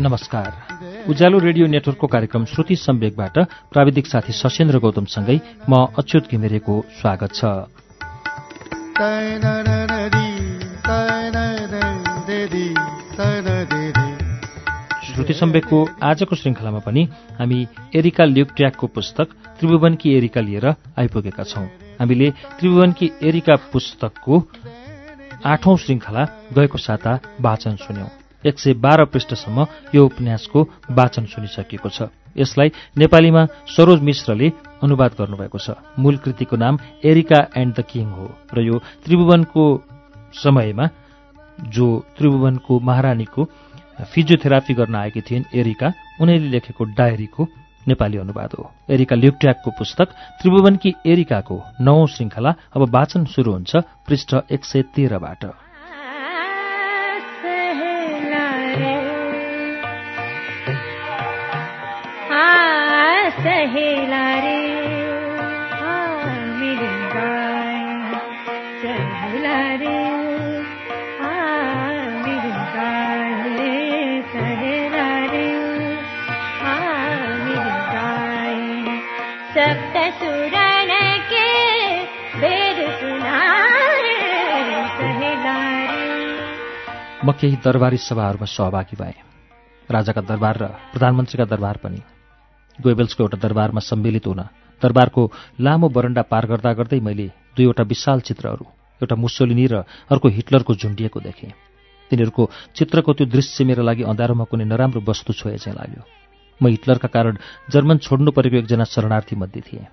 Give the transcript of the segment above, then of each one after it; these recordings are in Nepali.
नमस्कार। उज्यालो रेडियो नेटवर्कको कार्यक्रम श्रुति सम्वेकबाट प्राविधिक साथी सशेन्द्र गौतमसँगै म अच्युत घिमिरेको स्वागत छ। श्रुति सम्वेकको आजको श्रृङ्खलामा पनि हामी एरिका ल्युक्ट्याकको पुस्तक त्रिभुवनकी एरिका लिएर आइपुगेका छौं। हामीले त्रिभुवनकी एरिका पुस्तकको आठौं श्रृङ्खला गएको साता वाचन सुन्यौं। एक सय बाह्र पृष्ठसम्म यो उपन्यासको वाचन सुनिसकिएको छ। यसलाई नेपालीमा सरोज मिश्रले अनुवाद गर्नुभएको छ। मूल कृतिको नाम एरिका एन्ड द किङ हो र यो त्रिभुवनको समयमा जो त्रिभुवनको महारानीको फिजियोथेरापी गर्न आएकी थिइन् एरिका। उनीले लेखेको डायरीको नेपाली अनुवाद हो। एरिका ल्युक्ट्याकको पुस्तक त्रिभुवनकी एरिकाको नौ श्रृङ्खला अब वाचन सुरु हुन्छ पृष्ठ एक सय तेह्रबाट। सहेला केही दरबारी सभाहरूमा सहभागी भएँ। राजाका दरबार र प्रधानमन्त्रीका दरबार पनि। गोएबल्सको एउटा दरबारमा सम्मिलित हुन दरबारको लामो बरन्डा पार गर्दा गर्दै मैले दुईवटा विशाल चित्रहरू एउटा मुसोलिनी र अर्को हिटलरको झुन्डिएको देखेँ। तिनीहरूको चित्रको त्यो दृश्य मेरो लागि अँधारोमा कुनै नराम्रो वस्तु छोए चाहिँ लाग्यो। म हिटलरका कारण जर्मन छोड्नु परेको एकजना शरणार्थी मध्ये थिएँ।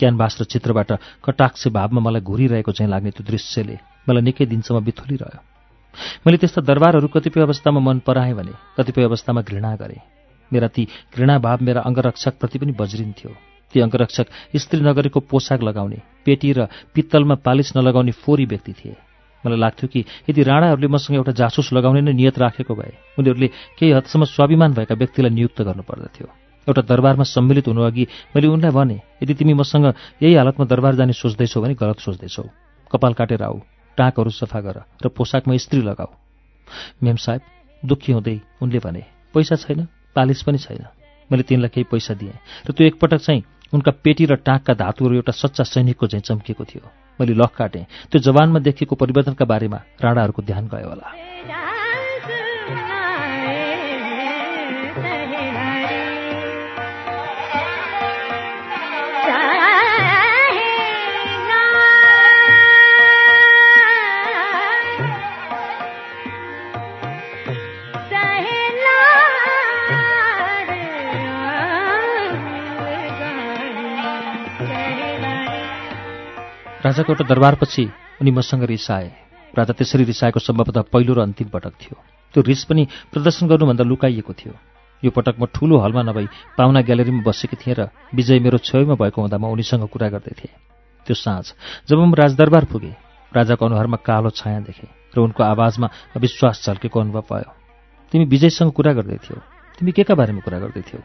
क्यानभास र चित्रबाट कटाक्ष भावमा मलाई घुरिरहेको चाहिँ लाग्ने त्यो दृश्यले मलाई निकै दिनसम्म बिथुलिरह्यो। मैले त्यस्ता दरबारहरू कतिपय अवस्थामा मन पराएँ भने कतिपय अवस्थामा घृणा गरेँ। मेरा ती घृणाभाव मेरा अङ्गरक्षकप्रति पनि बज्रिन्थ्यो ती अङ्गरक्षक स्त्री नगरेको पोसाक लगाउने पेटी र पित्तलमा पालिस नलगाउने फोरी व्यक्ति थिए। मलाई लाग्थ्यो कि यदि राणाहरूले मसँग एउटा जासुस लगाउने नै नियत राखेको भए उनीहरूले केही हदसम्म स्वाभिमान भएका व्यक्तिलाई नियुक्त गर्नुपर्दथ्यो एउटा दरबारमा सम्मिलित हुनुअघि मैले उनलाई भने यदि तिमी मसँग यही हालतमा दरबार जाने सोच्दैछौ भने गलत सोच्दैछौ। कपाल काटेर आऊ। टाँकहरू सफा गर र पोसाकमा स्त्री लगाऊ। मेम साहेब दुःखी हुँदै उनले भने पैसा छैन पालिस पनि छैन। मैले तिनलाई केही पैसा दिएँ र त्यो एकपटक चाहिँ उनका पेटी र टाँकका धातुहरू एउटा सच्चा सैनिकको चाहिँ चम्किएको थियो। मैले लख काटेँ। त्यो जवानमा देखिएको परिवर्तनका बारेमा राणाहरूको ध्यान गयो होला। राजाको एउटा दरबारपछि उनी मसँग रिसाए। राजा त्यसरी रिसाएको सम्भवतः पहिलो र अन्तिम पटक थियो। त्यो रिस पनि प्रदर्शन गर्नुभन्दा लुकाइएको थियो। यो पटक म ठूलो हलमा नभई पाहुना ग्यालेरीमा बसेकी थिएँ र विजय मेरो छेउमा भएको हुँदा म उनीसँग कुरा गर्दै थिएँ। त्यो साँझ जब म राजदरबार पुगेँ राजाको अनुहारमा कालो छाया देखेँ र उनको आवाजमा अविश्वास झल्केको अनुभव भयो। तिमी विजयसँग कुरा गर्दै थियौ। तिमी के का बारेमा कुरा गर्दै थियौ?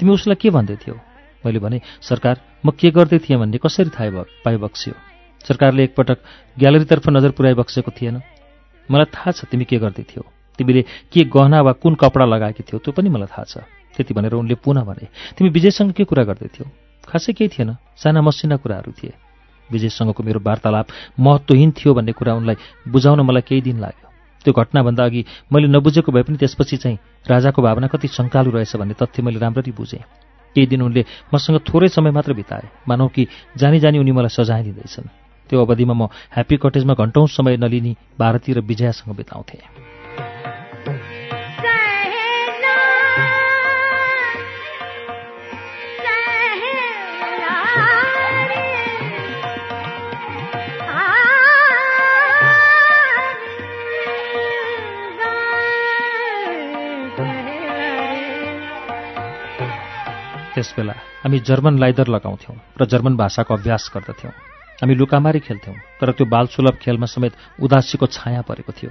तिमी उसलाई के भन्दै थियौ? मैले भने सरकार म के गर्दै थिएँ भन्ने कसरी थाहा पाइबक्सियो सरकारले एकपटक ग्यालेरीतर्फ नजर पुर्याइबक्सेको थिएन। मलाई थाहा छ तिमी के गर्दै थियौ। तिमीले के गहना वा कुन कपडा लगाएकी थियौ त्यो पनि मलाई थाहा छ। त्यति भनेर उनले पुनः भने तिमी विजयसँग के कुरा गर्दै थियौ? खासै केही थिएन। साना मसिना कुराहरू थिए। विजयसँगको मेरो वार्तालाप महत्त्वहीन थियो भन्ने कुरा उनलाई बुझाउन मलाई केही दिन लाग्यो। त्यो घटनाभन्दा अघि मैले नबुझेको भए पनि त्यसपछि चाहिँ राजाको भावना कति शङ्कालु रहेछ भन्ने तथ्य मैले राम्ररी बुझेँ। केही दिन उनले मसँग थोरै समय मात्र बिताए। मानौ कि जानी जानी उनी मलाई सजाय दिँदैछन्। त्यो अवधिमा म ह्याप्पी कटेजमा घन्टौँ समय नलिनी भारती र विजयासँग बिताउँथेँ। त्यसबेला हामी जर्मन लाइदर लगाउँथ्यौँ र जर्मन भाषाको अभ्यास गर्दथ्यौँ। हामी लुकामारी खेल्थ्यौँ तर त्यो बालसुलभ खेलमा समेत उदासीको छाया परेको थियो।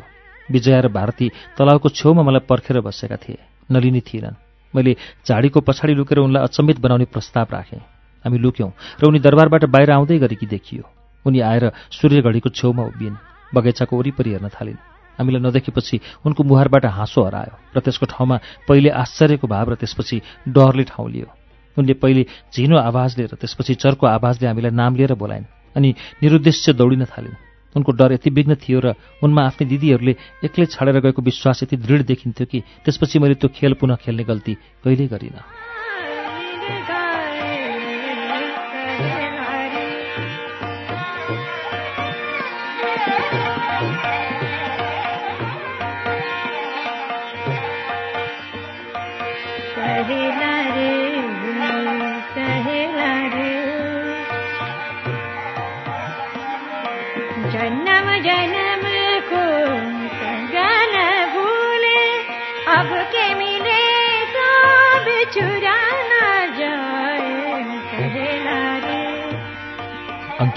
विजया र भारती तलाउको छेउमा मलाई पर्खेर बसेका थिए। नलिनी थिएनन् मैले झाडीको पछाडि लुकेर उनलाई अचम्मित बनाउने प्रस्ताव राखेँ। हामी लुक्यौँ र उनी दरबारबाट बाहिर आउँदै गरेकी देखियो। उनी आएर सूर्यघडीको छेउमा उभिन्। बगैँचाको वरिपरि हेर्न थालिन्। हामीलाई नदेखेपछि उनको मुहारबाट हाँसो हरायो र त्यसको ठाउँमा पहिले आश्चर्यको भाव र त्यसपछि डरले ठाउँ लियो। उनले पहिले झिनो आवाजले र त्यसपछि चर्को आवाजले हामीलाई नाम लिएर बोलाइन्। अनि निरुद्देश्य दौडिन थालिन्। उनको डर यति विघ्न थियो र उनमा आफ्नै दिदीहरूले एक्लै छाडेर गएको विश्वास यति दृढ देखिन्थ्यो कि त्यसपछि मैले त्यो खेल पुनः खेल्ने गल्ती कहिल्यै गरिनँ।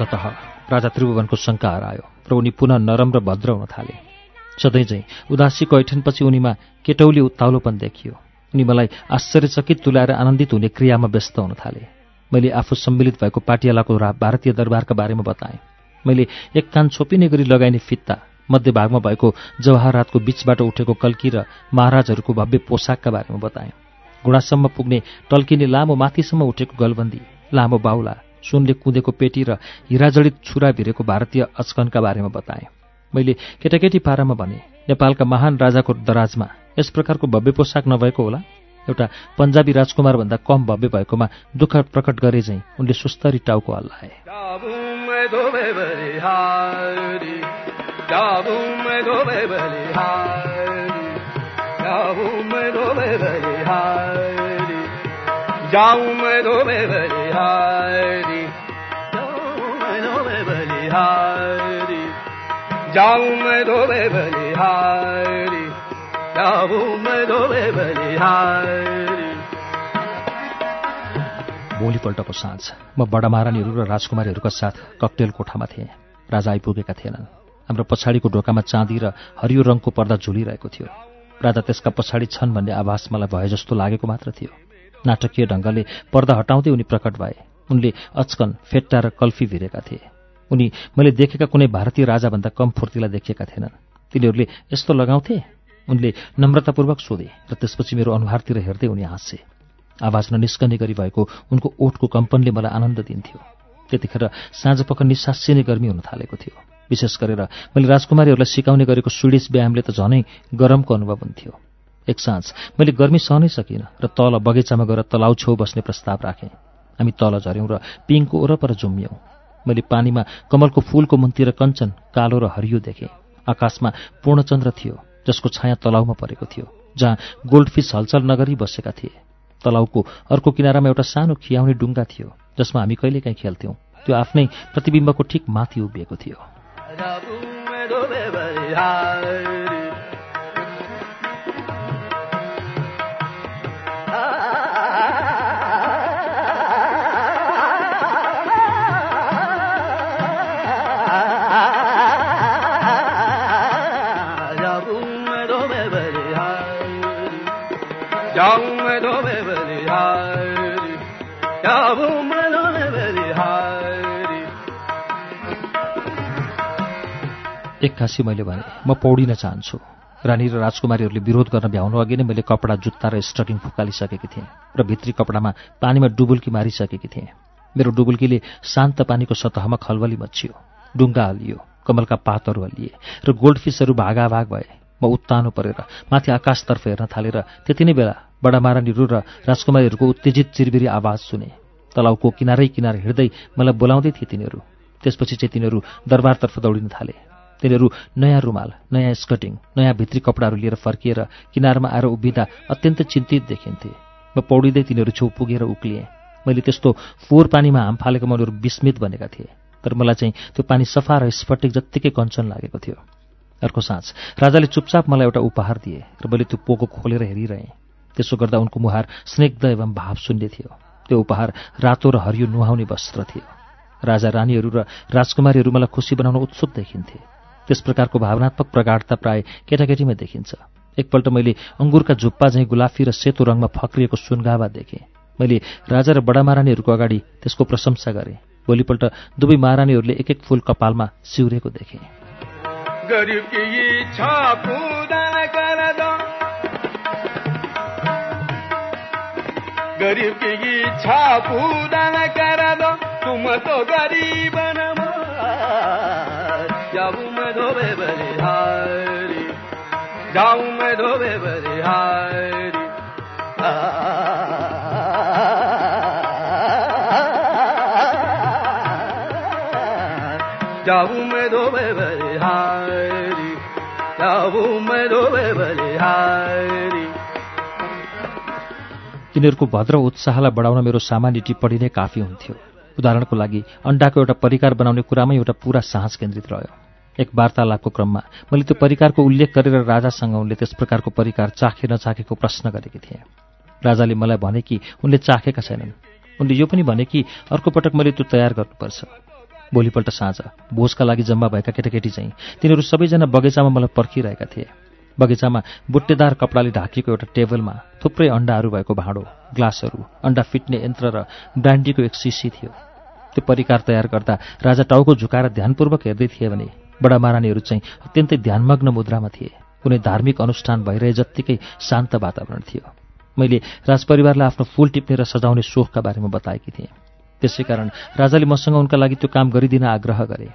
अन्ततः राजा त्रिभुवनको शङ्का हरायो र उनी पुनः नरम र भद्र हुन थाले। सधैँ चाहिँ उदासीको ऐठनपछि उनीमा केटौली उत्ताउलोपन देखियो। उनी मलाई आश्चर्यचकित तुल्याएर आनन्दित हुने क्रियामा व्यस्त हुन थाले। मैले आफू सम्मिलित भएको पाटियालाको भारतीय दरबारका बारेमा बताएँ। मैले एक कान छोपिने गरी लगाइने फित्ता मध्यभागमा भएको जवाहरातको बीचबाट उठेको कल्की र महाराजहरूको भव्य पोसाकका बारेमा बताएँ। घुँडासम्म पुग्ने टल्किने लामो माथिसम्म उठेको गलबन्दी लामो बाहुला सुनले कुदेको पेटी र हिराजडित छुरा भिरेको भारतीय अचकनका बारेमा बताएँ। मैले केटाकेटी पारामा भने नेपालका महान राजाको दराजमा यस प्रकारको भव्य पोसाक नभएको होला। एउटा पन्जाबी राजकुमारभन्दा कम भव्य भएकोमा दुःख प्रकट गरे झैँ उनले सुस्तरी टाउको हल्लाए। भोलि म बडा महारानीहरू र राजकुमारीहरूका साथ ककटेल कोठामा थिए। राजा आइपुगेका थिएनन्। हाम्रो पछाडिको ढोकामा चाँदी र हरियो रङको पर्दा झुलिरहेको थियो। राजा त्यसका पछाडि छन् भन्ने आभास मलाई भए जस्तो लागेको मात्र थियो। नाटकीय ढङ्गले पर्दा हटाउँदै उनी प्रकट भए। उनले अचकन फेट्टा र कल्फी भिरेका थिए। उनी मैले देखेका कुनै भारतीय राजाभन्दा कम फुर्तिला देखिएका थिएनन्। तिनीहरूले यस्तो लगाउँथे? उनले नम्रतापूर्वक सोधे र त्यसपछि मेरो अनुहारतिर हेर्दै उनी हाँसे। आवाज ननिस्कने गरी भएको उनको ओठको कम्पनले मलाई आनन्द दिन्थ्यो। त्यतिखेर साँझपख निसासिने गर्मी हुन थालेको थियो। विशेष गरेर मैले राजकुमारीहरूलाई सिकाउने गरेको स्विडिस व्यायामले त झनै गरमको अनुभव हुन्थ्यो। एक साँझ। मैले गर्मी सहनै सकिनँ र तल बगैँचामा गएर तलाउ छेउ बस्ने प्रस्ताव राखेँ। हामी तल झऱ्यौँ र पिङको ओरपर जुम्यौँ मैले पानीमा कमलको फूलको मुन्तिर कञ्चन कालो र हरियो देखेँ। आकाशमा पूर्णचन्द्र थियो जसको छाया तलाउमा परेको थियो जहाँ गोल्डफिस हलचल नगरी बसेका थिए। तलाउको अर्को किनारामा एउटा सानो खियाउने डुङ्गा थियो जसमा हामी कहिलेकाहीँ खेल्थ्यौँ। त्यो आफ्नै प्रतिबिम्बको ठिक माथि उभिएको थियो। एक्कासी मैले भने म पौडिन चाहन्छु। रानी र राजकुमारीहरूले विरोध गर्न भ्याउनु अघि नै मैले कपडा जुत्ता र स्टकिङ फुकालिसकेकी थिएँ र भित्री कपडामा पानीमा डुबुल्की मारिसकेकी थिएँ। मेरो डुबुल्कीले शान्त पानीको सतहमा खलबली मचियो डुङ्गा हल्लियो कमलका पातहरू हल्लिए र गोल्डफिसहरू भागाभाग भए। म उत्तानो परेर माथि आकाशतर्फ हेर्न थालेर त्यति नै बेला बडा महारानीहरू र राजकुमारीहरूको उत्तेजित चिरबिरी आवाज सुने। तलाउको किनारै किनार हिँड्दै मलाई बोलाउँदै थिए तिनीहरू। त्यसपछि चाहिँ तिनीहरू दरबारतर्फ दौडिन थाले। तिनीहरू नयाँ रुमाल नयाँ स्कटिङ नयाँ भित्री कपडाहरू लिएर फर्किएर किनारमा आएर उभिँदा अत्यन्त चिन्तित देखिन्थे। म पौडिँदै तिनीहरू छेउ पुगेर उक्लिएँ। मैले त्यस्तो फोहोर पानीमा हाम फालेकोमा उनीहरू विस्मित बनेका थिए। तर मलाई चाहिँ त्यो पानी सफा र स्फटिक जत्तिकै कञ्चन लागेको थियो। अर्को साँझ। राजाले चुपचाप मलाई एउटा उपहार दिए र मैले त्यो पोको खोलेर हेरिरहेँ। त्यसो गर्दा उनको मुहार स्निग्ध एवं भाव शून्य थियो। त्यो उपहार रातो र हरियो नुहाउने वस्त्र थियो। राजा रानीहरू र राजकुमारीहरू मलाई खुसी बनाउन उत्सुक देखिन्थे। त्यस प्रकारको भावनात्मक प्रगाढता प्राय केटाकेटीमै देखिन्छ। एकपल्ट मैले अङ्गुरका झुप्पा झैँ गुलाफी र सेतो रङमा फक्रिएको सुनगावा देखेँ। मैले राजा र बडा महारानीहरूको अगाडि त्यसको प्रशंसा गरेँ। भोलिपल्ट दुवै महारानीहरूले एक एक फूल कपालमा सिउरेको देखेँ। गरीब की इच्छा पूरा कर दो। गरीब की इच्छा पूरा कर दो। तुम तो गरीब जाऊँ मैं धोबे बलिहारी। जाऊँ मैं धोबे बलिहारी। जाऊँ मैं यिनीहरूको भद्र उत्साहलाई बढाउन मेरो सामान्य टिप्पणी नै काफी हुन्थ्यो। उदाहरणको लागि अण्डाको एउटा परिकार बनाउने कुरामै एउटा पूरा साहस केन्द्रित रह्यो। एक वार्तालापको क्रममा मैले त्यो परिकारको उल्लेख गरेर राजासँग उनले त्यस प्रकारको परिकार चाखे नचाखेको प्रश्न गरेकी थिएँ। राजाले मलाई भने कि उनले चाखेका छैनन्। उनले यो पनि भने कि अर्को पटक मैले त्यो तयार गर्नुपर्छ। भोलिपल्ट साँझ। भोजका लागि जम्मा भएका केटाकेटी चाहिँ तिनीहरू सबैजना बगैँचामा मलाई पर्खिरहेका थिए। बगैँचामा बुट्टेदार कपडाले ढाकिएको एउटा टेबलमा थुप्रै अण्डाहरू भएको भाँडो ग्लासहरू अण्डा फिट्ने यन्त्र र ब्रान्डीको एक सिसी थियो। त्यो परिकार तयार गर्दा राजा टाउको झुकाएर ध्यानपूर्वक हेर्दै थिए भने बडा महारानीहरू चाहिँ अत्यन्तै ध्यानमग्न मुद्रामा थिए। कुनै धार्मिक अनुष्ठान भइरहे जत्तिकै शान्त वातावरण थियो। मैले राजपरिवारलाई आफ्नो फूल टिप्ने र सजाउने सोखका बारेमा बताएकी थिएँ। त्यसै कारण राजाले मसँग उनका लागि त्यो काम गरिदिन आग्रह गरे।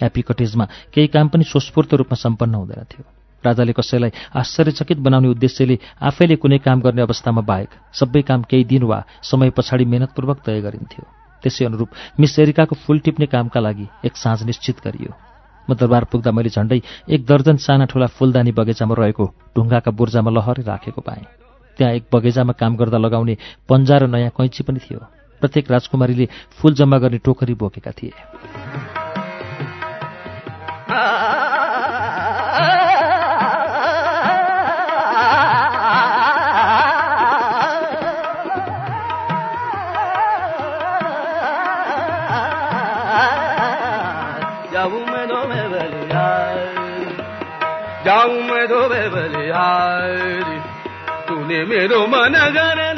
ह्याप्पी कटेजमा केही काम पनि स्वस्फूर्त रूपमा सम्पन्न हुँदैन थियो। राजाले कसैलाई आश्चर्यचकित बनाउने उद्देश्यले आफैले कुनै काम गर्ने अवस्थामा बाहेक सबै काम केही दिन वा समय पछाडि मेहनतपूर्वक तय गरिन्थ्यो। त्यसै अनुरूप मिस एरिकाको फूल टिप्ने कामका लागि एक साँझ निश्चित गरियो। म दरबार पुग्दा मैले झण्डै एक दर्जन साना ठुला फुलदानी बगैँचामा रहेको ढुङ्गाका बुर्जामा लहरै राखेको पाएँ। त्यहाँ एक बगैँचामा काम गर्दा लगाउने पन्जा र नयाँ कैँची पनि थियो। प्रत्येक राजकुमारीले फूल जम्मा गर्ने टोकरी बोकेका थिए। मेरो मन गन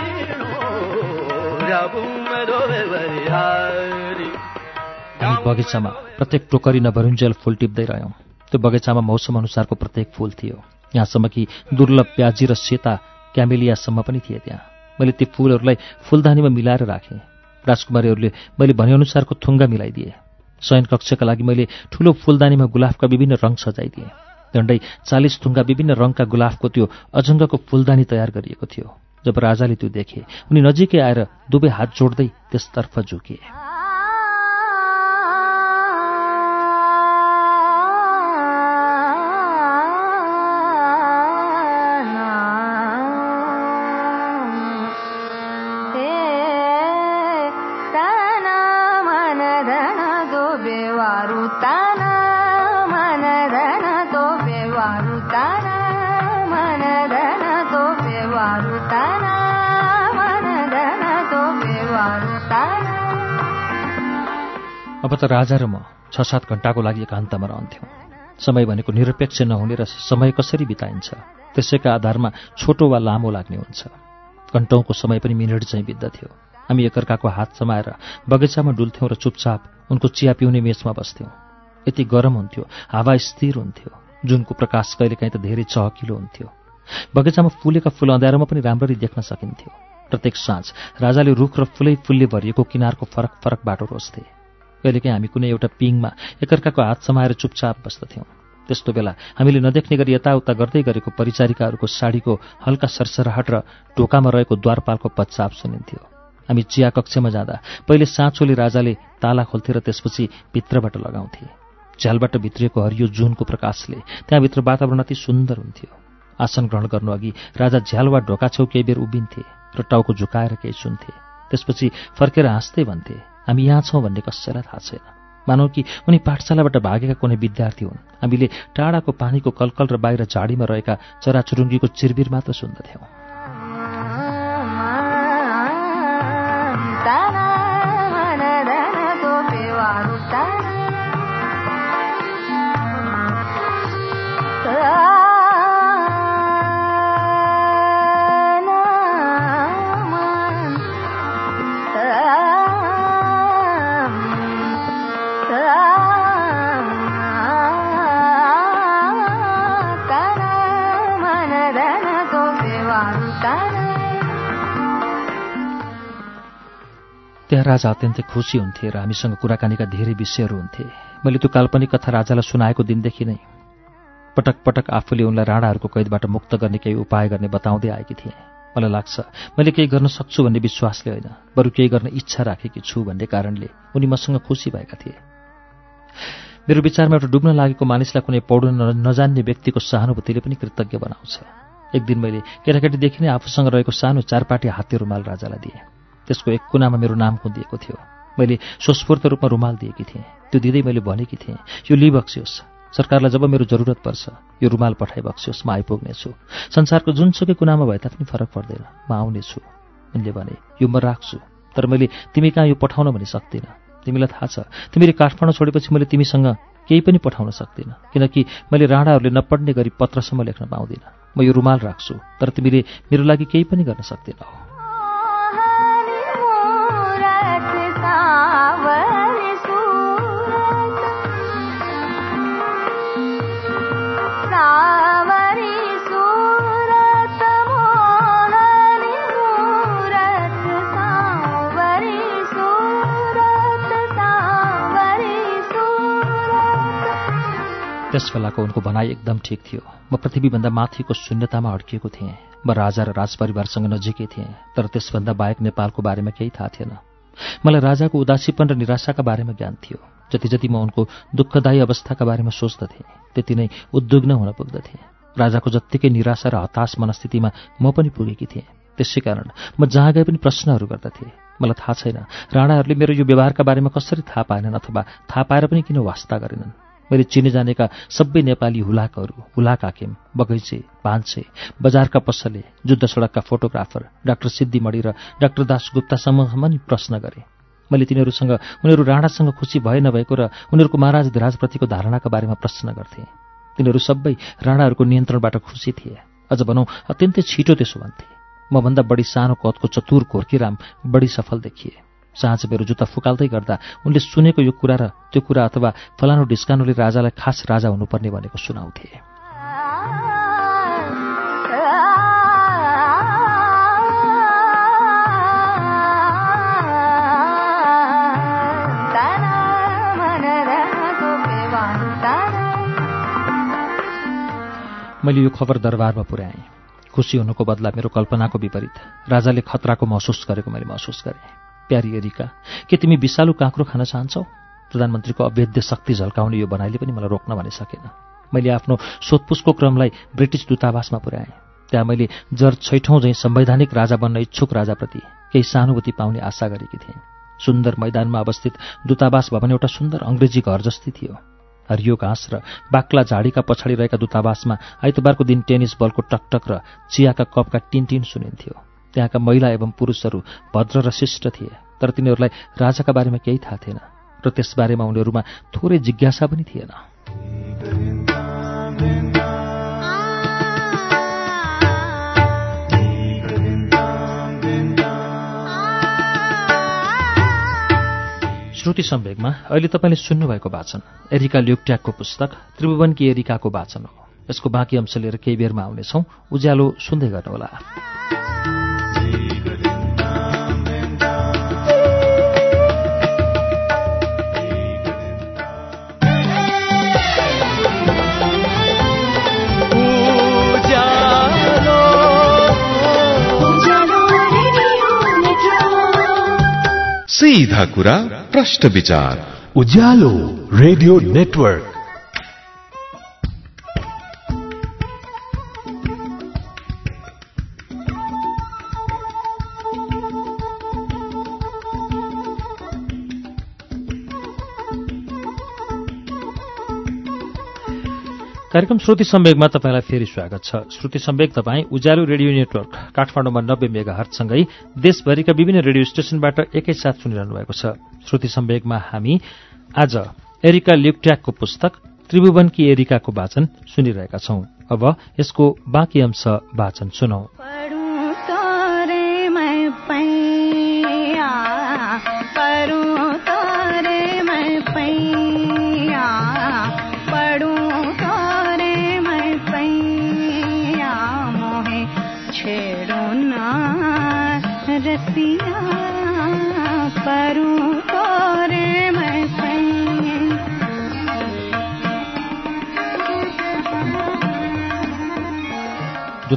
बगैँचामा प्रत्येक टोकरी नभरुन्जेल फूल टिप्दै रह्यौँ। त्यो बगैँचामा मौसम अनुसारको प्रत्येक फूल थियो। यहाँसम्म कि दुर्लभ प्याजी र सेता क्यामेलियासम्म पनि थिए त्यहाँ। मैले ती फूलहरूलाई फुलदानीमा मिलाएर राखेँ। राजकुमारीहरूले मैले भनेअनुसारको थुङ्गा मिलाइदिए। शयन कक्षका लागि मैले ठूलो फुलदानीमा गुलाफका विभिन्न रङ सजाइदिएँ। झण्डै चालिस थुङ्गा विभिन्न रङका गुलाफको त्यो अजङ्गको फुलदानी तयार गरिएको थियो। जब राजाले त्यो देखे उनी नजिकै आएर दुवै हात जोड्दै त्यसतर्फ झुकिए त राजा र म छ सात घण्टाको लागि एकान्तमा रहन्थ्यौँ। समय भनेको निरपेक्ष नहुने र समय कसरी बिताइन्छ त्यसैका आधारमा छोटो वा लामो लाग्ने हुन्छ। घन्टौँको समय पनि मिनट चाहिँ बित्दथ्यो हामी एकअर्काको हात समाएर बगैँचामा डुल्थ्यौँ र चुपचाप उनको चिया पिउने मेचमा बस्थ्यौँ। यति गरम हुन्थ्यो हावा स्थिर हुन्थ्यो जुनको प्रकाश कहिलेकाहीँ त धेरै चहकिलो हुन्थ्यो। बगैँचामा फुलेका फुल अँध्यारोमा पनि राम्ररी देख्न सकिन्थ्यो। प्रत्येक साँझ राजाले रुख र फुलै फुलले भरिएको किनारको फरक फरक बाटो रोज्थे। कहिलेकाहीँ हामी कुनै एउटा पिङमा एकअर्काको हात समाएर चुपचाप बस्दथ्यौँ त्यस्तो बेला हामीले नदेख्ने गरी यताउता गर्दै गरेको परिचारिकाहरूको साडीको हल्का सरसराहट र ढोकामा रहेको द्वारपालको पच्चाप सुनिन्थ्यो। हामी चिया कक्षमा जाँदा पहिले साँचोले राजाले ताला खोल्थे र त्यसपछि भित्रबाट लगाउँथे। झ्यालबाट भित्रिएको हरियो जुनको प्रकाशले त्यहाँभित्र वातावरण अति सुन्दर हुन्थ्यो। आसन ग्रहण गर्नुअघि राजा झ्याल वा ढोका छेउ केही बेर उभिन्थे र टाउको झुकाएर केही सुन्थे। त्यसपछि फर्केर हाँस्दै भन्थे हामी यहाँ छौँ भन्ने कसैलाई थाहा छैन। मानौ कि उनी पाठशालाबाट भागेका कुनै विद्यार्थी हुन्। हामीले टाढाको पानीको कलकल र बाहिर झाडीमा रहेका चराचुरुङ्गीको चिरबिर मात्र सुन्दथ्यौँ। त्यहाँ राजा अत्यन्तै खुसी हुन्थे र हामीसँग कुराकानीका धेरै विषयहरू हुन्थे। मैले त्यो काल्पनिक कथा राजालाई सुनाएको दिनदेखि नै पटक पटक आफूले उनलाई राणाहरूको कैदबाट मुक्त गर्ने केही उपाय गर्ने बताउँदै आएकी थिएँ। मलाई लाग्छ मैले केही गर्न सक्छु भन्ने विश्वासले होइन बरु केही गर्न इच्छा राखेकी छु भन्ने कारणले उनी मसँग खुसी भएका थिए। मेरो विचारमा एउटा डुब्न लागेको मानिसलाई कुनै पौड्न नजान्ने व्यक्तिको सहानुभूतिले पनि कृतज्ञ बनाउँछ। एक दिन मैले केटाकेटीदेखि नै आफूसँग रहेको सानो चारपाटी हात्ती रुमाल राजालाई दिएँ। त्यसको एक कुनामा मेरो नाम कुदिएको थियो। मैले स्वस्फूर्त रूपमा रुमाल दिएकी थिएँ। त्यो दिँदै मैले भनेकी थिएँ यो लिइबक्सियोस् सरकारलाई जब मेरो जरुरत पर्छ यो रुमाल पठाइबक्सियोस् म आइपुग्नेछु। संसारको जुनसुकै कुनामा भए तापनि फरक पर्दैन। म आउनेछु। उनले भने यो म राख्छु। तर मैले तिमी कहाँ यो पठाउन भनी सक्दिनँ। तिमीलाई थाहा छ तिमीले काठमाडौँ छोडेपछि मैले तिमीसँग केही पनि पठाउन सक्दिनँ। किनकि मैले राणाहरूले नपढ्ने गरी पत्रसम्म लेख्न पाउँदिनँ। म यो रुमाल राख्छु तर तिमीले मेरो लागि केही पनि गर्न सक्दैनौ। बेलाको उनको भनाइ एकदम ठिक थियो। म पृथ्वीभन्दा माथिको शून्यतामा अड्किएको थिएँ। म राजा र राजपरिवारसँग नजिकै थिएँ तर त्यसभन्दा बाहेक नेपालको बारेमा केही थाहा थिएन। मलाई राजाको उदासीपन र निराशाका बारेमा ज्ञान थियो। जति जति म उनको दुःखदायी अवस्थाका बारेमा सोच्दथेँ त्यति नै उद्विग्न हुन पुग्दथेँ। राजाको जत्तिकै निराशा र हताश मनस्थितिमा म पनि पुगेकी थिएँ। त्यसै कारण म जहाँ गए पनि प्रश्नहरू गर्दथे। मलाई थाहा छैन राणाहरूले मेरो यो व्यवहारका बारेमा कसरी थाहा पाएनन् अथवा थाहा पाएर पनि किन वास्ता गरेनन्। मैले चिने जानेका सबै नेपाली हुलाकहरू हुलाक हाकिम बगैँचे भान्से बजारका पसले जुद्ध सडकका फोटोग्राफर डाक्टर सिद्धिमणी र डाक्टर दास गुप्तासम्म नि प्रश्न गरे। मैले तिनीहरूसँग उनीहरू राणासँग खुसी भए नभएको र उनीहरूको महाराज धिराजप्रतिको धारणाका बारेमा प्रश्न गर्थेँ। तिनीहरू सबै राणाहरूको नियन्त्रणबाट खुसी थिए। अझ भनौँ अत्यन्तै छिटो त्यसो भन्थे। मभन्दा बढी सानो कदको चतुर घोर्कीराम बढी सफल देखिए। साँझ मेरो जुत्ता फुकाल्दै गर्दा उनले सुनेको यो कुरा र त्यो कुरा अथवा फलानु ढिस्कानुले राजालाई खास राजा हुनुपर्ने भनेको सुनाउँथे। मैले यो खबर दरबारमा पुर्याएँ। खुसी हुनुको बदला मेरो कल्पनाको विपरीत। राजाले खतराको महसुस गरेको मैले महसुस गरेँ। प्यारी एरिका के तिमी विषालु काँक्रो खान चाहन्छौ? प्रधानमन्त्रीको अभेद्य शक्ति झल्काउने यो बनाइले पनि मलाई रोक्न भने सकेन। मैले आफ्नो सोधपुछको क्रमलाई ब्रिटिस दूतावासमा पुर्याएँ। त्यहाँ मैले जर छैठौँ झैँ संवैधानिक राजा बन्न इच्छुक राजाप्रति केही सहानुभूति पाउने आशा गरेकी थिएँ। सुन्दर मैदानमा अवस्थित दूतावास भवन एउटा सुन्दर अङ्ग्रेजी घर जस्तै थियो। हरियो घाँस र बाक्ला झाडीका पछाडि रहेका दूतावासमा आइतबारको दिन टेनिस बलको टकटक र चियाका कपका टिनटिन सुनिन्थ्यो। त्यहाँका महिला एवं पुरुषहरू भद्र र शिष्ट थिए तर तिनीहरूलाई राजाका बारेमा केही थाहा थिएन र त्यसबारेमा उनीहरूमा थोरै जिज्ञासा पनि थिएन। श्रुति सम्वेकमा अहिले तपाईँले सुन्नुभएको वाचन एरिका ल्युक्ट्याकको पुस्तक त्रिभुवनकी एरिकाको वाचन हो। यसको बाँकी अंश लिएर केही बेरमा आउनेछौँ। उज्यालो सुन्दै गर्नुहोला। सीधा कुरा प्रश्न विचार। Ujyaalo radio network. कार्यक्रम श्रुति सम्वेकमा तपाईँलाई फेरि स्वागत छ। श्रुति सम्वेक तपाईँ उज्यालो रेडियो नेटवर्क काठमाडौँमा नब्बे मेगा हर्टसँगै देशभरिका विभिन्न रेडियो स्टेशनबाट एकैसाथ सुनिरहनु भएको छ। श्रुति सम्वेकमा हामी आज एरिका ल्युक्ट्याकको पुस्तक त्रिभुवनकी एरिकाको वाचन सुनिरहेका छौं। अब यसको बाँकी अंश वाचन सुनौ।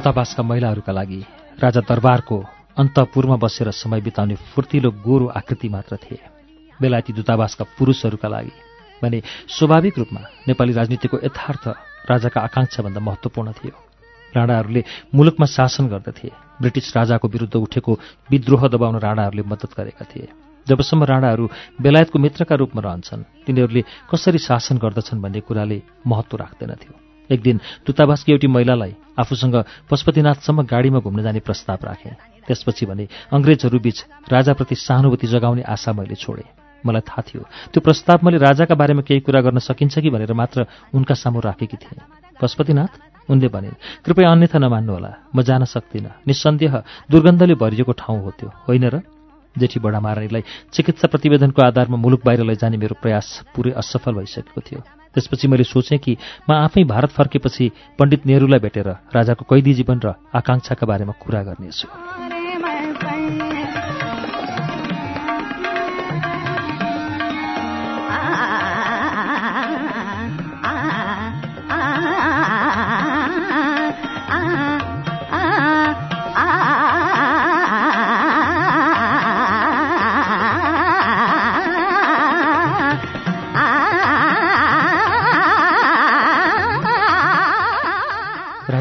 दूतावासका महिलाहरूका लागि राजा दरबारको अन्तपुरमा बसेर समय बिताउने फुर्तिलो गोरो आकृति मात्र थिए। बेलायती दूतावासका पुरुषहरूका लागि भने स्वाभाविक रूपमा नेपाली राजनीतिको यथार्थ राजाका आकाङ्क्षाभन्दा महत्त्वपूर्ण थियो। राणाहरूले मुलुकमा शासन गर्दथे। ब्रिटिस राजाको विरुद्ध उठेको विद्रोह दबाउन राणाहरूले मद्दत गरेका थिए। जबसम्म राणाहरू बेलायतको मित्रका रूपमा रहन्छन् तिनीहरूले कसरी शासन गर्दछन् भन्ने कुराले महत्त्व राख्दैनथ्यो। एक दिन दूतावासकी एउटी महिलालाई आफूसँग पशुपतिनाथसम्म गाडीमा घुम्न जाने प्रस्ताव राखे। त्यसपछि भने अङ्ग्रेजहरूबीच राजाप्रति सहानुभूति जगाउने आशा मैले छोडेँ। मलाई थाहा थियो त्यो प्रस्ताव मैले राजाका बारेमा केही कुरा गर्न सकिन्छ कि भनेर मात्र उनका सामु राखेकी थिएँ। पशुपतिनाथ उनले भनिन् कृपया अन्यथा नमान्नुहोला म जान सक्दिनँ। निस्सन्देह दुर्गन्धले भरिएको ठाउँ हो त्यो होइन र? जेठी बडा महारानीलाई चिकित्सा प्रतिवेदनको आधारमा मुलुक बाहिर लैजाने मेरो प्रयास पुरै असफल भइसकेको थियो। त्यसपछि मैले सोचेँ कि म आफै भारत फर्केपछि पण्डित नेहरूलाई भेटेर राजाको कैदी जीवन र आकाङ्क्षाका बारेमा कुरा गर्नेछु।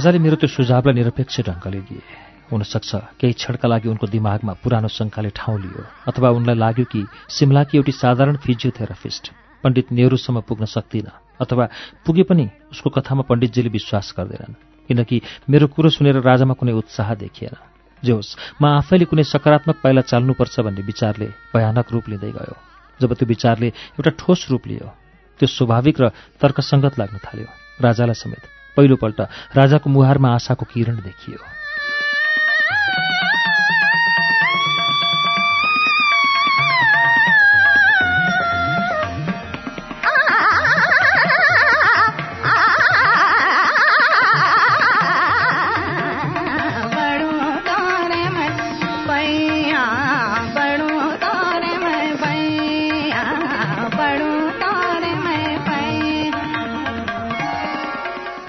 राजाले मेरो त्यो सुझावलाई निरपेक्ष ढङ्गले लिए हुनसक्छ केही क्षणका लागि उनको दिमागमा पुरानो शङ्काले ठाउँ लियो अथवा उनलाई लाग्यो कि सिमलाकी एउटी साधारण फिजियोथेरापिस्ट पण्डित नेहरूसम्म पुग्न सक्दिनँ अथवा पुगे पनि उसको कथामा पण्डितजीले विश्वास गर्दैनन् किनकि मेरो कुरो सुनेर राजामा कुनै उत्साह देखिएन। जे होस् म आफैले कुनै सकारात्मक पाइला चाल्नुपर्छ भन्ने विचारले भयानक रूप लिँदै गयो जब त्यो विचारले एउटा ठोस रूप लियो त्यो स्वाभाविक र तर्कसङ्गत लाग्न थाल्यो राजालाई समेत। पहिलोपल्ट राजाको मुहारमा आशाको किरण देखियो।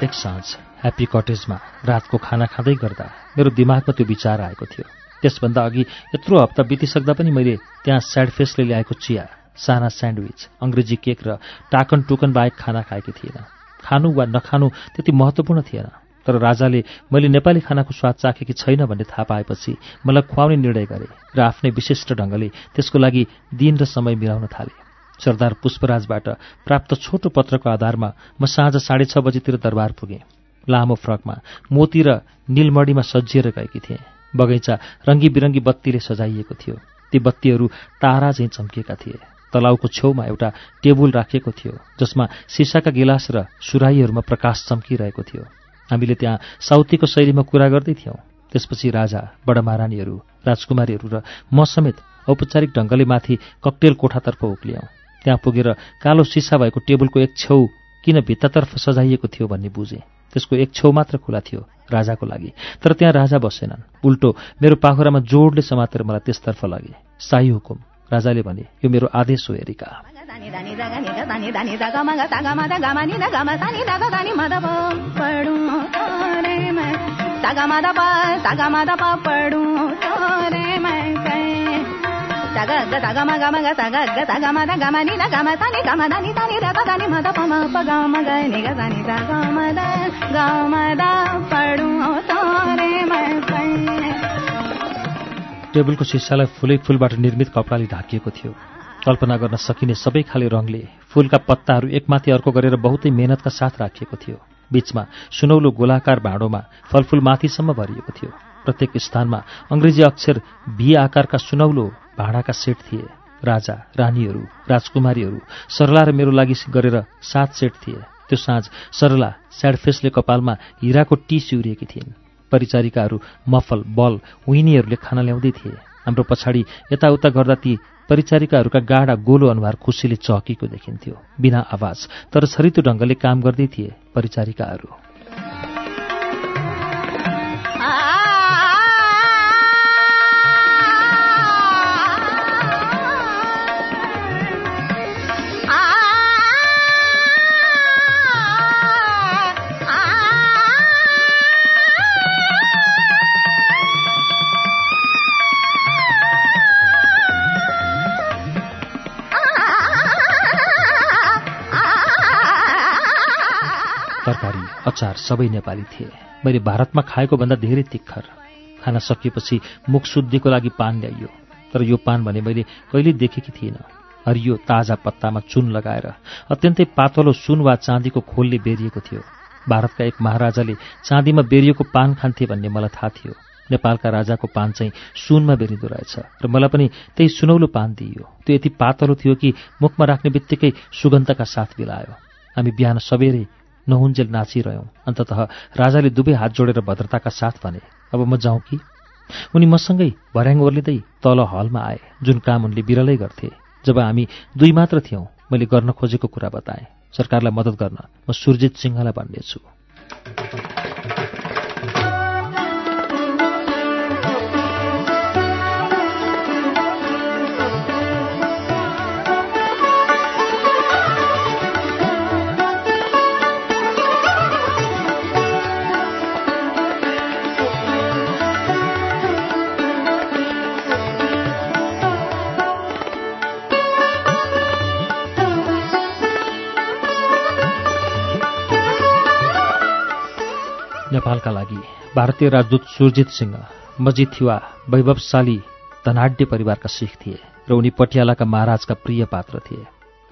एक साँझ ह्याप्पी कटेजमा रातको खाना खाँदै गर्दा मेरो दिमागमा त्यो विचार आएको थियो। त्यसभन्दा अघि यत्रो हप्ता बितिसक्दा पनि मैले त्यहाँ स्याड फेसले ल्याएको चिया साना स्यान्डविच अङ्ग्रेजी केक र टाकन टुकन बाहेक खाना खाएकी थिएन खानु वा नखानु त्यति महत्त्वपूर्ण थिएन तर राजाले मैले नेपाली खानाको स्वाद चाखेकी छैन भन्ने थाहा पाएपछि मलाई खुवाउने निर्णय गरे र आफ्नै विशिष्ट ढङ्गले त्यसको लागि दिन र समय मिलाउन थाले। सरदार पुष्पराजबाट प्राप्त छोटो पत्रको आधारमा म साँझ साढे छ बजीतिर दरबार पुगेँ। लामो फ्रकमा मोती र निलमणीमा सजिएर गएकी थिएँ। बगैँचा रङ्गी बिरङ्गी बत्तीले सजाइएको थियो। ती बत्तीहरू तारा झैँ चम्किएका थिए। तलाउको छेउमा एउटा टेबुल राखिएको थियो जसमा सिसाका गिलास र सुराहीहरूमा प्रकाश चम्किरहेको थियो। हामीले त्यहाँ साउथीको शैलीमा कुरा गर्दै थियौँ। त्यसपछि राजा बडा महारानीहरू राजकुमारीहरू र म समेत औपचारिक ढङ्गले माथि ककटेल कोठातर्फ उक्लियौँ। त्यहाँ पुगेर कालो सिसा भएको टेबुलको एक छेउ किन भित्तातर्फ सजाइएको थियो भन्ने बुझेँ। त्यसको एक छेउ मात्र खुला थियो राजाको लागि। तर त्यहाँ राजा बसेनन्। उल्टो मेरो पाखुरामा जोडले समातेर मलाई त्यसतर्फ लगे। शाही हुकुम राजाले भने यो मेरो आदेश हो मगा तागा मदा प तागा मदा पा तागा ग टेबलको सिसालाई फुलै फुलबाट निर्मित कपडाले ढाकिएको थियो। कल्पना गर्न सकिने सबै खाले रङले फूलका पत्ताहरू एकमाथि अर्को गरेर बहुतै मेहनतका साथ राखिएको थियो। बीचमा सुनौलो गोलाकार भाँडोमा फलफुल माथिसम्म भरिएको थियो। प्रत्येक स्थानमा अङ्ग्रेजी अक्षर भी आकारका सुनौलो भाँडाका सेट थिए राजा रानीहरू राजकुमारीहरू सरला र मेरो लागि गरेर सात सेट थिए। त्यो साँझ सरला स्याडफेसले कपालमा हिराको टी सिउरिएकी थिइन्। परिचारिकाहरू मफल बल विनीहरूले खाना ल्याउँदै थिए। हाम्रो पछाडि यताउता गर्दा ती परिचारिकाहरूका गाढा गोलो अनुहार खुसीले चहकेको देखिन्थ्यो। बिना आवाज तर छरितो ढङ्गले काम गर्दै थिए परिचारिकाहरू। अचार सबै नेपाली थिए। मैले भारतमा खाएको भन्दा धेरै तिखर। खाना सकिएपछि मुख शुद्धिको लागि पान ल्याइयो। तर यो पान भने मैले कहिल्यै देखेकी थिइनँ। हरियो ताजा पत्तामा चुन लगाएर अत्यन्तै पातलो सुन वा चाँदीको खोलले बेरिएको थियो। भारतका एक महाराजाले चाँदीमा बेरिएको पान खान्थे भन्ने मलाई थाहा थियो। नेपालका राजाको पान चाहिँ सुनमा बेरिँदो रहेछ र मलाई पनि त्यही सुनौलो पान दिइयो। त्यो यति पातलो थियो कि मुखमा राख्ने बित्तिकै सुगन्धका साथ बिलायो। हामी बिहान सबेरै नहुन्जेल नाचिरह्यौँ अन्ततः राजाले दुवै हात जोडेर भद्रताका साथ भने अब म जाउँ कि? उनी मसँगै भर्याङ ओर्लिँदै तल हलमा आए जुन काम उनले बिरलै गर्थे। जब हामी दुई मात्र थियौँ मैले गर्न खोजेको कुरा बताएँ। सरकारलाई मद्दत गर्न म सुरजित सिंहलाई भन्नेछु। नेपालका लागि। भारतीय राजदूत सुरजित सिंह मजिथिवा वैभवशाली धनाढ्य परिवारका सिख थिए र उनी पटियालाका महाराजका प्रिय पात्र थिए।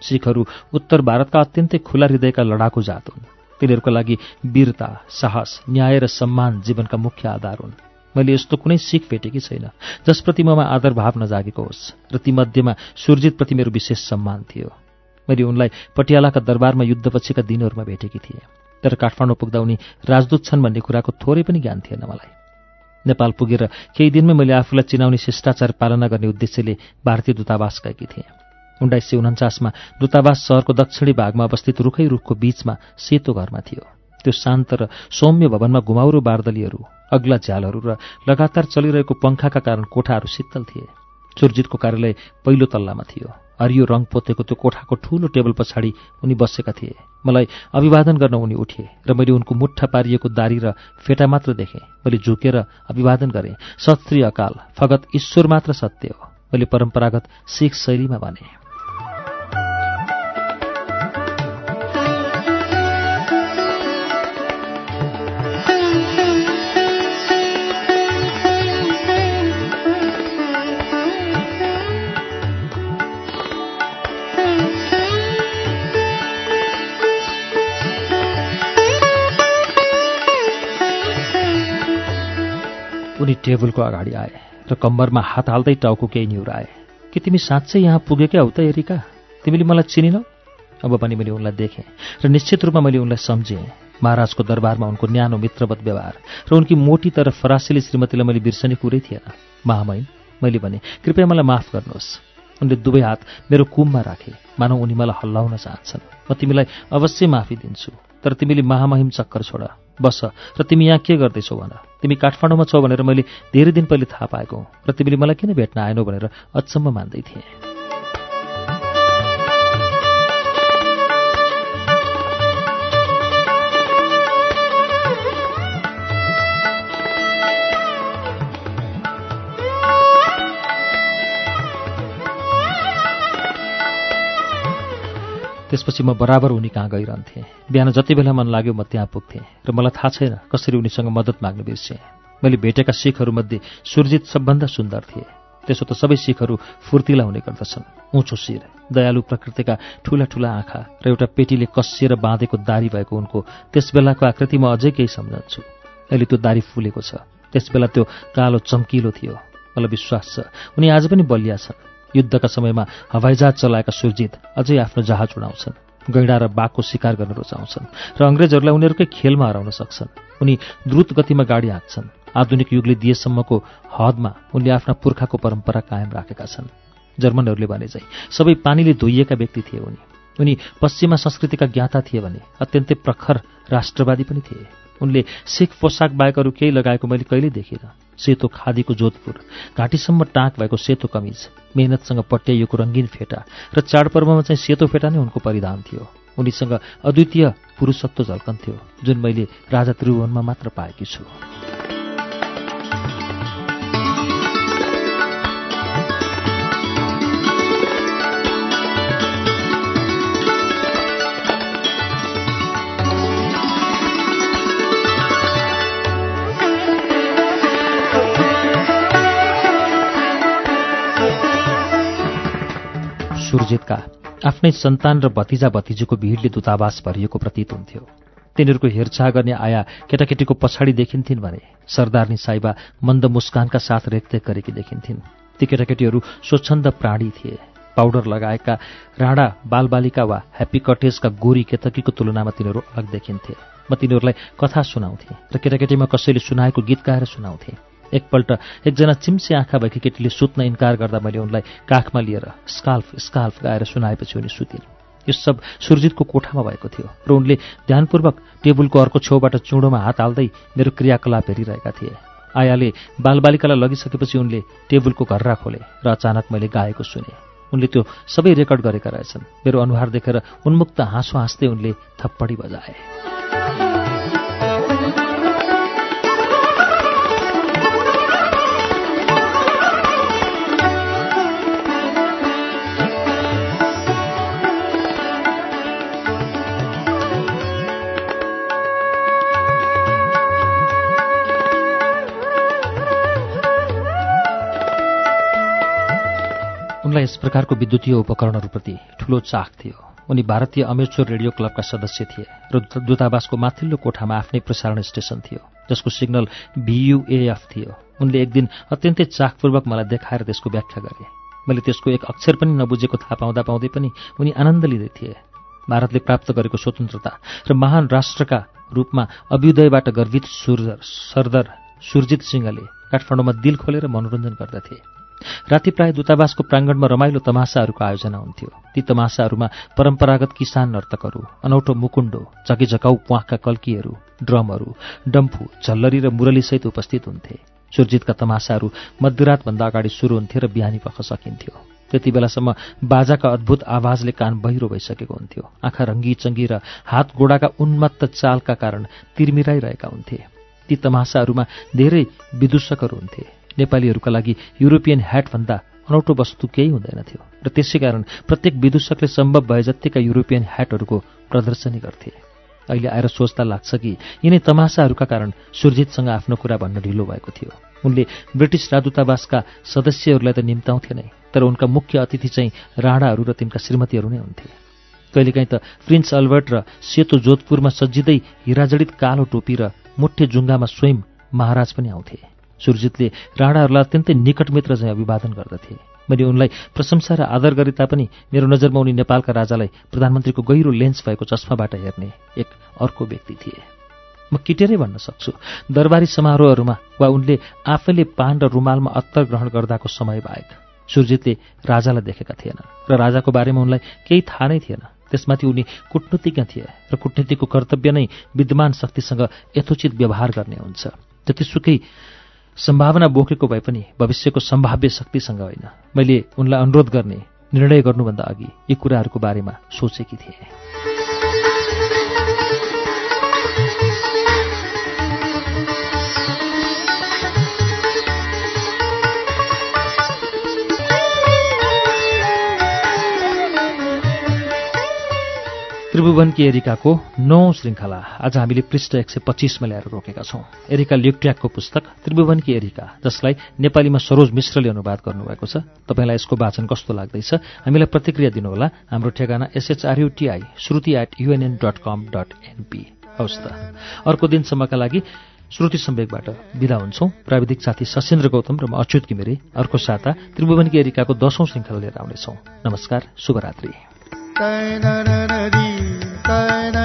सिखहरू उत्तर भारतका अत्यन्तै खुला हृदयका लडाकु जात हुन्। तिनीहरूका लागि वीरता साहस न्याय र सम्मान जीवनका मुख्य आधार हुन्। मैले यस्तो कुनै सिख भेटेकी छैन। जसप्रति ममा आदर भाव नजागेको होस् र तीमध्येमा सुरजितप्रति मेरो विशेष सम्मान थियो। मैले उनलाई पटियालाका दरबारमा युद्धपछिका दिनहरूमा भेटेकी थिएँ। तर काठमाडौँ पुग्दा उनी राजदूत छन् भन्ने कुराको थोरै पनि ज्ञान थिएन मलाई। नेपाल पुगेर केही दिनमै मैले आफूलाई चिनाउने शिष्टाचार पालना गर्ने उद्देश्यले भारतीय दूतावास गएकी थिएँ। उन्नाइस सय उन्चासमा दूतावास सहरको दक्षिणी भागमा अवस्थित रुखै रुखको बीचमा सेतो घरमा थियो। त्यो शान्त र सौम्य भवनमा घुमाउरो बारदलीहरू अग्ला झ्यालहरू र लगातार चलिरहेको पङ्खाका कारण कोठाहरू शीतल थिए। सुरजितको कार्यालय पहिलो तल्लामा थियो। हरियो रङ पोतेको त्यो कोठाको ठूलो टेबल पछाडि उनी बसेका थिए। मलाई अभिवादन गर्न उनी उठे र मैले उनको मुठ्ठा पारिएको दारी र फेटा मात्र देखेँ। मैले झुकेर अभिवादन गरेँ। सत श्री अकाल फगत ईश्वर मात्र सत्य हो। मैले परम्परागत सिख शैलीमा भने उनी टेबलको अगाडि आए र कम्बरमा हात हाल्दै टाउको केही निहुराए कि तिमी साँच्चै यहाँ पुगेकै हौ त एरिका? तिमीले मलाई चिनिनौ? अब पनि मैले उनलाई देखेँ र निश्चित रूपमा मैले उनलाई सम्झेँ। महाराजको दरबारमा उनको न्यानो मित्रवत व्यवहार र उनकी मोटी तर फरासिली श्रीमतीलाई मैले बिर्सने कुरै थिएन। महामहिम मैले भने कृपया मलाई माफ गर्नुहोस्। उनले दुवै हात मेरो कुममा राखे। मानौ उनी मलाई हल्लाउन चाहन्छन्। म तिमीलाई अवश्य माफी दिन्छु। तर तिमीले महामहिम चक्कर छोड। बस र तिमी यहाँ के गर्दैछौ भन तिमी काठमाडौँमा छौ भनेर मैले धेरै दिन पहिले थाहा पाएको हुँ। र तिमीले मलाई किन भेट्न आएनौ भनेर अचम्म मान्दै थिएँ। त्यसपछि म बराबर उनी कहाँ गइरहन्थेँ। बिहान जति बेला मन लाग्यो म त्यहाँ पुग्थेँ र मलाई थाहा छैन कसरी उनीसँग मद्दत माग्न बिर्सेँ। मैले भेटेका सिखहरूमध्ये सुरजित सबभन्दा सुन्दर थिए। त्यसो त सबै सिखहरू फुर्तिला हुने गर्दछन्। उँचो शिर दयालु प्रकृतिका ठूला ठूला आँखा र एउटा पेटीले कसिएर बाँधेको दारी भएको उनको त्यस बेलाको आकृति म अझै केही सम्झन्छु। अहिले त्यो दारी फुलेको छ। त्यस बेला त्यो कालो चम्किलो थियो। मलाई विश्वास छ उनी आज पनि बलिया छन्। युद्धका समयमा हवाईजहाज चलाएका सुरजित अझै आफ्नो जहाज उडाउँछन् गैडा र बाघको शिकार गर्न रुचाउँछन् र अङ्ग्रेजहरूलाई उनीहरूकै खेलमा हराउन सक्छन्। उनी द्रुत गतिमा गाडी हाँक्छन् आधुनिक युगले दिएसम्मको हदमा उनले आफ्ना पुर्खाको परम्परा कायम राखेका छन्। जर्मनहरूले भने चाहिँ सबै पानीले धोइएका व्यक्ति थिए उनी। उनी पश्चिमा संस्कृतिका ज्ञाता थिए भने अत्यन्तै प्रखर राष्ट्रवादी पनि थिए। उनले सिख पोसाक बाहेक अरू केही लगाएको मैले कहिल्यै देखिनँ। सेतो खादीको जोधपुर। घाँटीसम्म टाँक भएको सेतो कमिज मेहनतसँग पट्याइएको रङ्गीन फेटा र चाडपर्वमा चाहिँ सेतो फेटा नै उनको परिधान थियो। उनीसँग अद्वितीय पुरुषत्व झल्कन्थ्यो जुन मैले राजा त्रिभुवनमा मात्र पाएकी छु। सुरजितका आफ्नै सन्तान र भतिजा भतिजीको भिडले दूतावास भरिएको प्रतीत हुन्थ्यो। तिनीहरूको हेरचाह गर्ने आया केटाकेटीको पछाडि देखिन्थिन् भने सरदारनी साइबा मन्द मुस्कानका साथ रेखदेख गरेकी देखिन्थिन्। ती केटाकेटीहरू स्वच्छन्द प्राणी थिए। पाउडर लगाएका राणा बालबालिका वा ह्याप्पी कटेजका गोरी केतकीको तुलनामा तिनीहरू अलग देखिन्थे। म तिनीहरूलाई कथा सुनाउँथेँ र केटाकेटीमा कसैले सुनाएको गीत गाएर सुनाउँथेँ। एकपल्ट एकजना चिम्से आँखा भएकी केटीले सुत्न इन्कार गर्दा मैले उनलाई काखमा लिएर स्काल्फ स्काल्फ गाएर सुनाएपछि उनी सुतिन्। यो सब सुरजितको कोठामा भएको थियो र उनले ध्यानपूर्वक टेबुलको अर्को छेउबाट चुँडोमा हात हाल्दै मेरो क्रियाकलाप हेरिरहेका थिए। आयाले बालबालिकालाई लगिसकेपछि उनले टेबुलको घर्रा खोले र अचानक मैले गाएको सुने। उनले त्यो सबै रेकर्ड गरेका रहेछन्। मेरो अनुहार देखेर उन्मुक्त हाँसो हाँस्दै उनले थप्पडी बजाए। यस प्रकारको विद्युतीय उपकरणहरूप्रति ठूलो चाख थियो। उनी भारतीय अमेचोर रेडियो क्लबका सदस्य थिए र दूतावासको माथिल्लो कोठामा आफ्नै प्रसारण स्टेशन थियो जसको सिग्नल भियुएएफ थियो। उनले एक दिन अत्यन्तै चाखपूर्वक मलाई देखाएर त्यसको व्याख्या गरे। मैले त्यसको एक अक्षर पनि नबुझेको थाहा पाउँदा पाउँदै पनि उनी आनन्द लिँदै थिए। भारतले प्राप्त गरेको स्वतन्त्रता र महान राष्ट्रका रूपमा अभ्युदयबाट गर्वित सुर सरदार सुरजित सिंहले काठमाडौँमा दिल खोलेर मनोरञ्जन गर्दथे। राति प्राय दूतावासको प्राङ्गणमा रमाइलो तमासाहरूको आयोजना हुन्थ्यो। ती तमासाहरूमा परम्परागत किसान नर्तकहरू अनौठो मुकुण्डो झकिझकाउ प्वाखका कल्कीहरू ड्रमहरू डम्फु झल्लरी र मुरलीसहित उपस्थित हुन्थे। सुरजितका तमासाहरू मध्यरातभन्दा अगाडि सुरु हुन्थे र बिहानी पख सकिन्थ्यो। त्यति बेलासम्म बाजाका अद्भुत आवाजले कान बहिरो भइसकेको हुन्थ्यो। आँखा रङ्गी चङ्गी र हात गोडाका उन्मत्त चालका कारण तिरमिराइरहेका हुन्थे। ती तमासाहरूमा धेरै विदूषकहरू हुन्थे। नेपालीहरूका लागि युरोपियन ह्याटभन्दा अनौठो वस्तु केही हुँदैनथ्यो। र त्यसै कारण प्रत्येक विदूषकले सम्भव भए जत्तिका युरोपियन ह्याटहरूको प्रदर्शनी गर्थे। अहिले आएर सोच्दा लाग्छ कि यिनै तमासाहरूका कारण सुरजितसँग आफ्नो कुरा भन्न ढिलो भएको थियो। उनले ब्रिटिस राजदूतावासका सदस्यहरूलाई त निम्ताउँथे नै तर उनका मुख्य अतिथि चाहिँ राणाहरू र तिनका श्रीमतीहरू नै हुन्थे। कहिलेकाहीँ त प्रिन्स अल्बर्ट र सेतो जोधपुरमा सज्जिँदै हिराजडित कालो टोपी र मुठ्ठे जुङ्गामा स्वयं महाराज पनि आउँथे। सुरजितले राणाहरूलाई अत्यन्तै निकट मित्र चाहिँ अभिवादन गर्दथे। मैले उनलाई प्रशंसा र आदर गरे तापनि मेरो नजरमा उनी नेपालका राजालाई प्रधानमन्त्रीको गहिरो लेन्स भएको चस्माबाट हेर्ने एक अर्को व्यक्ति थिए। म किटेरै भन्न सक्छु दरबारी समारोहहरूमा वा उनले आफैले पान र रुमालमा अत्तर ग्रहण गर्दाको समय बाहेक सुरजितले राजालाई देखेका थिएनन् र राजाको बारेमा उनलाई केही थाहा नै थिएन। त्यसमाथि उनी कूटनीतिज्ञ थिए र कूटनीतिको कर्तव्य नै विद्यमान शक्तिसँग यथोचित व्यवहार गर्ने हुन्छ। जतिसुकै सम्भावना बोकेको भए पनि भविष्यको सम्भाव्य शक्तिसँग होइन। मैले उनलाई अनुरोध गर्ने निर्णय गर्नुभन्दा अघि यी कुराहरूको बारेमा सोचेकी थिएँ। त्रिभुवनकी एरिकाको नौ श्रृङ्खला आज हामीले पृष्ठ एक सय पच्चिसमा ल्याएर रोकेका छौं। एरिका लियोट्याकको पुस्तक त्रिभुवनकी एरिका जसलाई नेपालीमा सरोज मिश्रले अनुवाद गर्नुभएको छ। तपाईँलाई यसको वाचन कस्तो लाग्दैछ हामीलाई प्रतिक्रिया दिनुहोला। हाम्रो ठेगाना S H R U T I Shruti at U N N dot com dot NP हवस् त। अर्को दिनसम्मका लागि श्रुति सम्वेकबाट विदा हुन्छौं। प्राविधिक साथी सशेन्द्र गौतम र म अच्युत घिमिरे अर्को साता त्रिभुवनकी एरिकाको दशौं श्रृङ्खला लिएर आउनेछौं। नमस्कार शुभरात्री। तै न न न दी, तै न